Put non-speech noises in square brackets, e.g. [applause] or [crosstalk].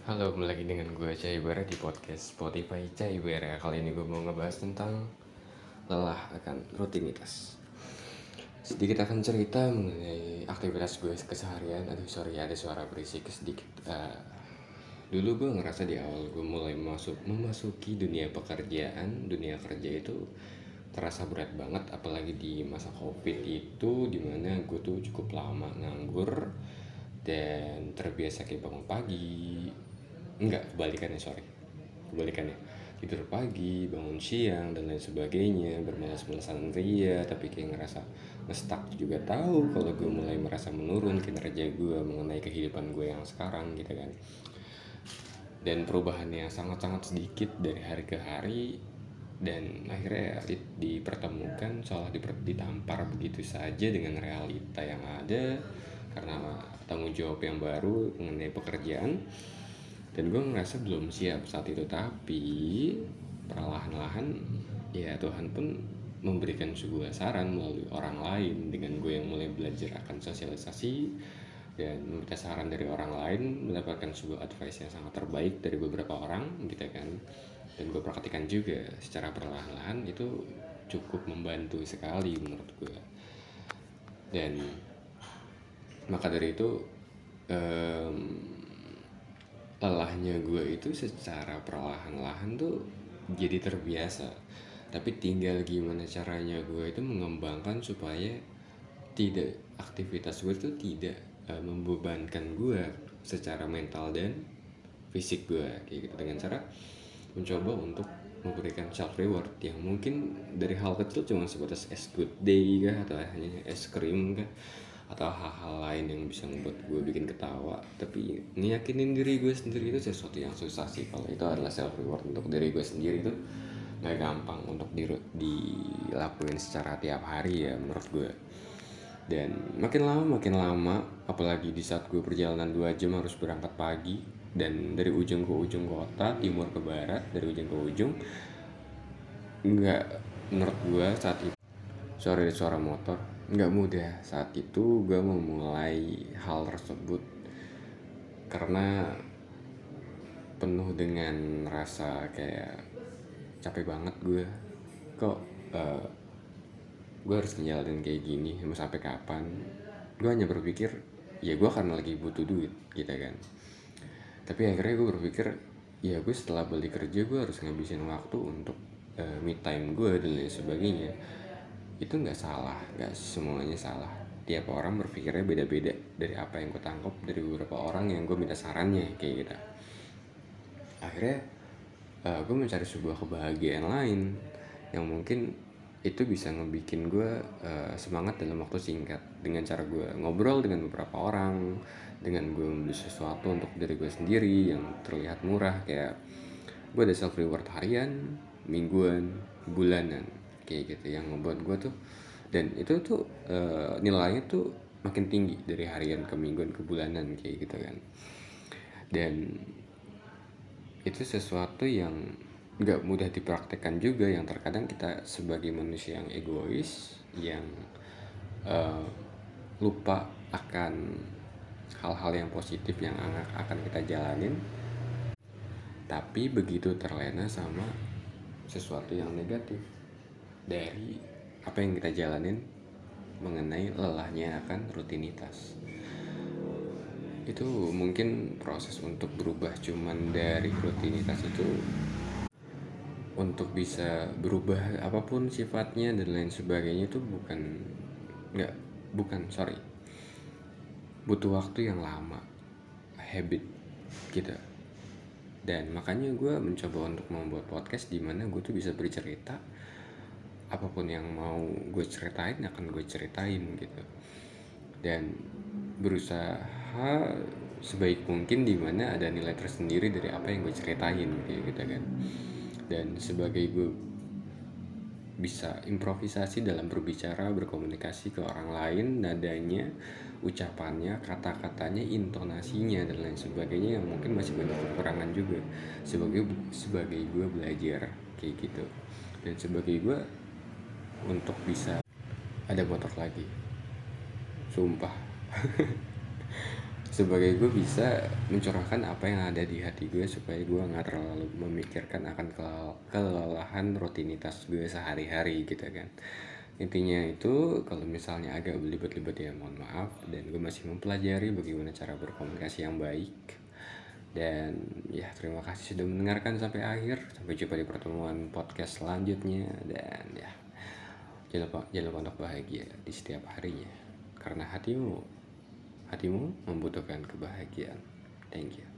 Halo, kembali lagi dengan gue Caibara di podcast Spotify Caibara Kali ini gue mau ngebahas tentang lelah akan rutinitas. Sedikit akan cerita mengenai aktivitas gue keseharian. Aduh sorry ada suara berisik sedikit. Uh, Dulu gue ngerasa di awal gue mulai masuk memasuki dunia pekerjaan. Dunia kerja itu terasa berat banget apalagi di masa covid itu di mana gue tuh cukup lama nganggur dan terbiasa kayak bangun pagi enggak kebalikannya sorry. Kebalikannya. Tidur pagi bangun siang dan lain sebagainya. Bermalas-malasan ria tapi kayak ngerasa ngestak juga tahu kalau gue mulai merasa menurun kinerja gue mengenai kehidupan gue yang sekarang gitu kan. Dan perubahannya sangat-sangat sedikit dari hari ke hari dan akhirnya dipertemukan seolah ditampar begitu saja dengan realita yang ada karena tanggung jawab yang baru mengenai pekerjaan dan gue ngerasa belum siap saat itu tapi perlahan-lahan ya Tuhan pun memberikan sebuah saran melalui orang lain dengan gue yang mulai belajar akan sosialisasi dan meminta saran dari orang lain mendapatkan sebuah advice yang sangat terbaik dari beberapa orang gitu kan. Dan gue praktikan juga secara perlahan-lahan itu cukup membantu sekali menurut gue dan maka dari itu um, lelahnya gue itu secara perlahan-lahan tuh jadi terbiasa. Tapi tinggal gimana caranya gue itu mengembangkan supaya tidak aktivitas gue tuh tidak uh, membebankan gue secara mental dan fisik gue kayak gitu. Dengan cara mencoba untuk memberikan self reward yang mungkin dari hal kecil cuma sebatas es good day kah atau hanya es krim kah atau hal-hal lain yang bisa membuat gue bikin ketawa. Tapi ngiyakinin diri gue sendiri itu sesuatu yang susah sih kalau itu adalah self reward untuk diri gue sendiri itu gak gampang untuk di, dilakuin secara tiap hari ya menurut gue dan makin lama makin lama apalagi di saat gue perjalanan dua jam harus berangkat pagi dan dari ujung ke ujung kota timur ke barat dari ujung ke ujung nggak menurut gue saat itu sorry suara motor nggak mudah saat itu gue memulai hal tersebut karena penuh dengan rasa kayak capek banget gue kok uh, gue harus ngejalanin kayak gini? Mau sampai kapan? Gue hanya berpikir ya gue karena lagi butuh duit gitu kan. Tapi akhirnya gue berpikir ya gue setelah balik kerja gue harus ngabisin waktu untuk uh, me time gue dan lain sebagainya itu nggak salah nggak semuanya salah. Tiap orang berpikirnya beda-beda. Dari apa yang gue tangkap dari beberapa orang yang gue minta sarannya kayak gitu. Akhirnya uh, gue mencari sebuah kebahagiaan lain yang mungkin itu bisa ngebikin gue uh, semangat dalam waktu singkat. Dengan cara gue ngobrol dengan beberapa orang dengan gue membeli sesuatu untuk diri gue sendiri yang terlihat murah kayak gue ada self reward harian mingguan bulanan kayak gitu yang membuat gue tuh. Dan itu tuh e, nilainya tuh makin tinggi dari harian ke mingguan ke bulanan kayak gitu kan. Dan itu sesuatu yang nggak mudah dipraktekkan juga yang terkadang kita sebagai manusia yang egois yang uh, lupa akan hal-hal yang positif yang akan kita jalanin tapi begitu terlena sama sesuatu yang negatif dari apa yang kita jalanin mengenai lelahnya akan rutinitas. Itu mungkin proses untuk berubah cuman dari rutinitas itu untuk bisa berubah apa pun sifatnya dan lain sebagainya itu bukan nggak bukan sorry. Butuh waktu yang lama habit gitu dan makanya gue mencoba untuk membuat podcast di mana gue tuh bisa bercerita apa pun yang mau gue ceritain akan gue ceritain gitu. Dan berusaha sebaik mungkin di mana ada nilai tersendiri dari apa yang gue ceritain kayak gitu kan. Dan sebagai gue bisa improvisasi dalam berbicara berkomunikasi ke orang lain nadanya ucapannya kata-katanya intonasinya dan lain sebagainya yang mungkin masih banyak kekurangan juga. Sebagai sebagai gue belajar kayak gitu. Dan sebagai gue untuk bisa ada motor lagi. Sumpah. [laughs] Sebagai gue bisa mencurahkan apa yang ada di hati gue supaya gue nggak terlalu memikirkan akan kelelahan rutinitas gue sehari-hari gitu kan. Intinya itu kalau misalnya agak belibet-libet ya mohon maaf dan gue masih mempelajari bagaimana cara berkomunikasi yang baik. Dan ya terima kasih sudah mendengarkan sampai akhir. Sampai jumpa di pertemuan podcast selanjutnya dan ya jangan lupa jangan untuk bahagia di setiap harinya. Karena hatimu hatimu membutuhkan kebahagiaan. Thank you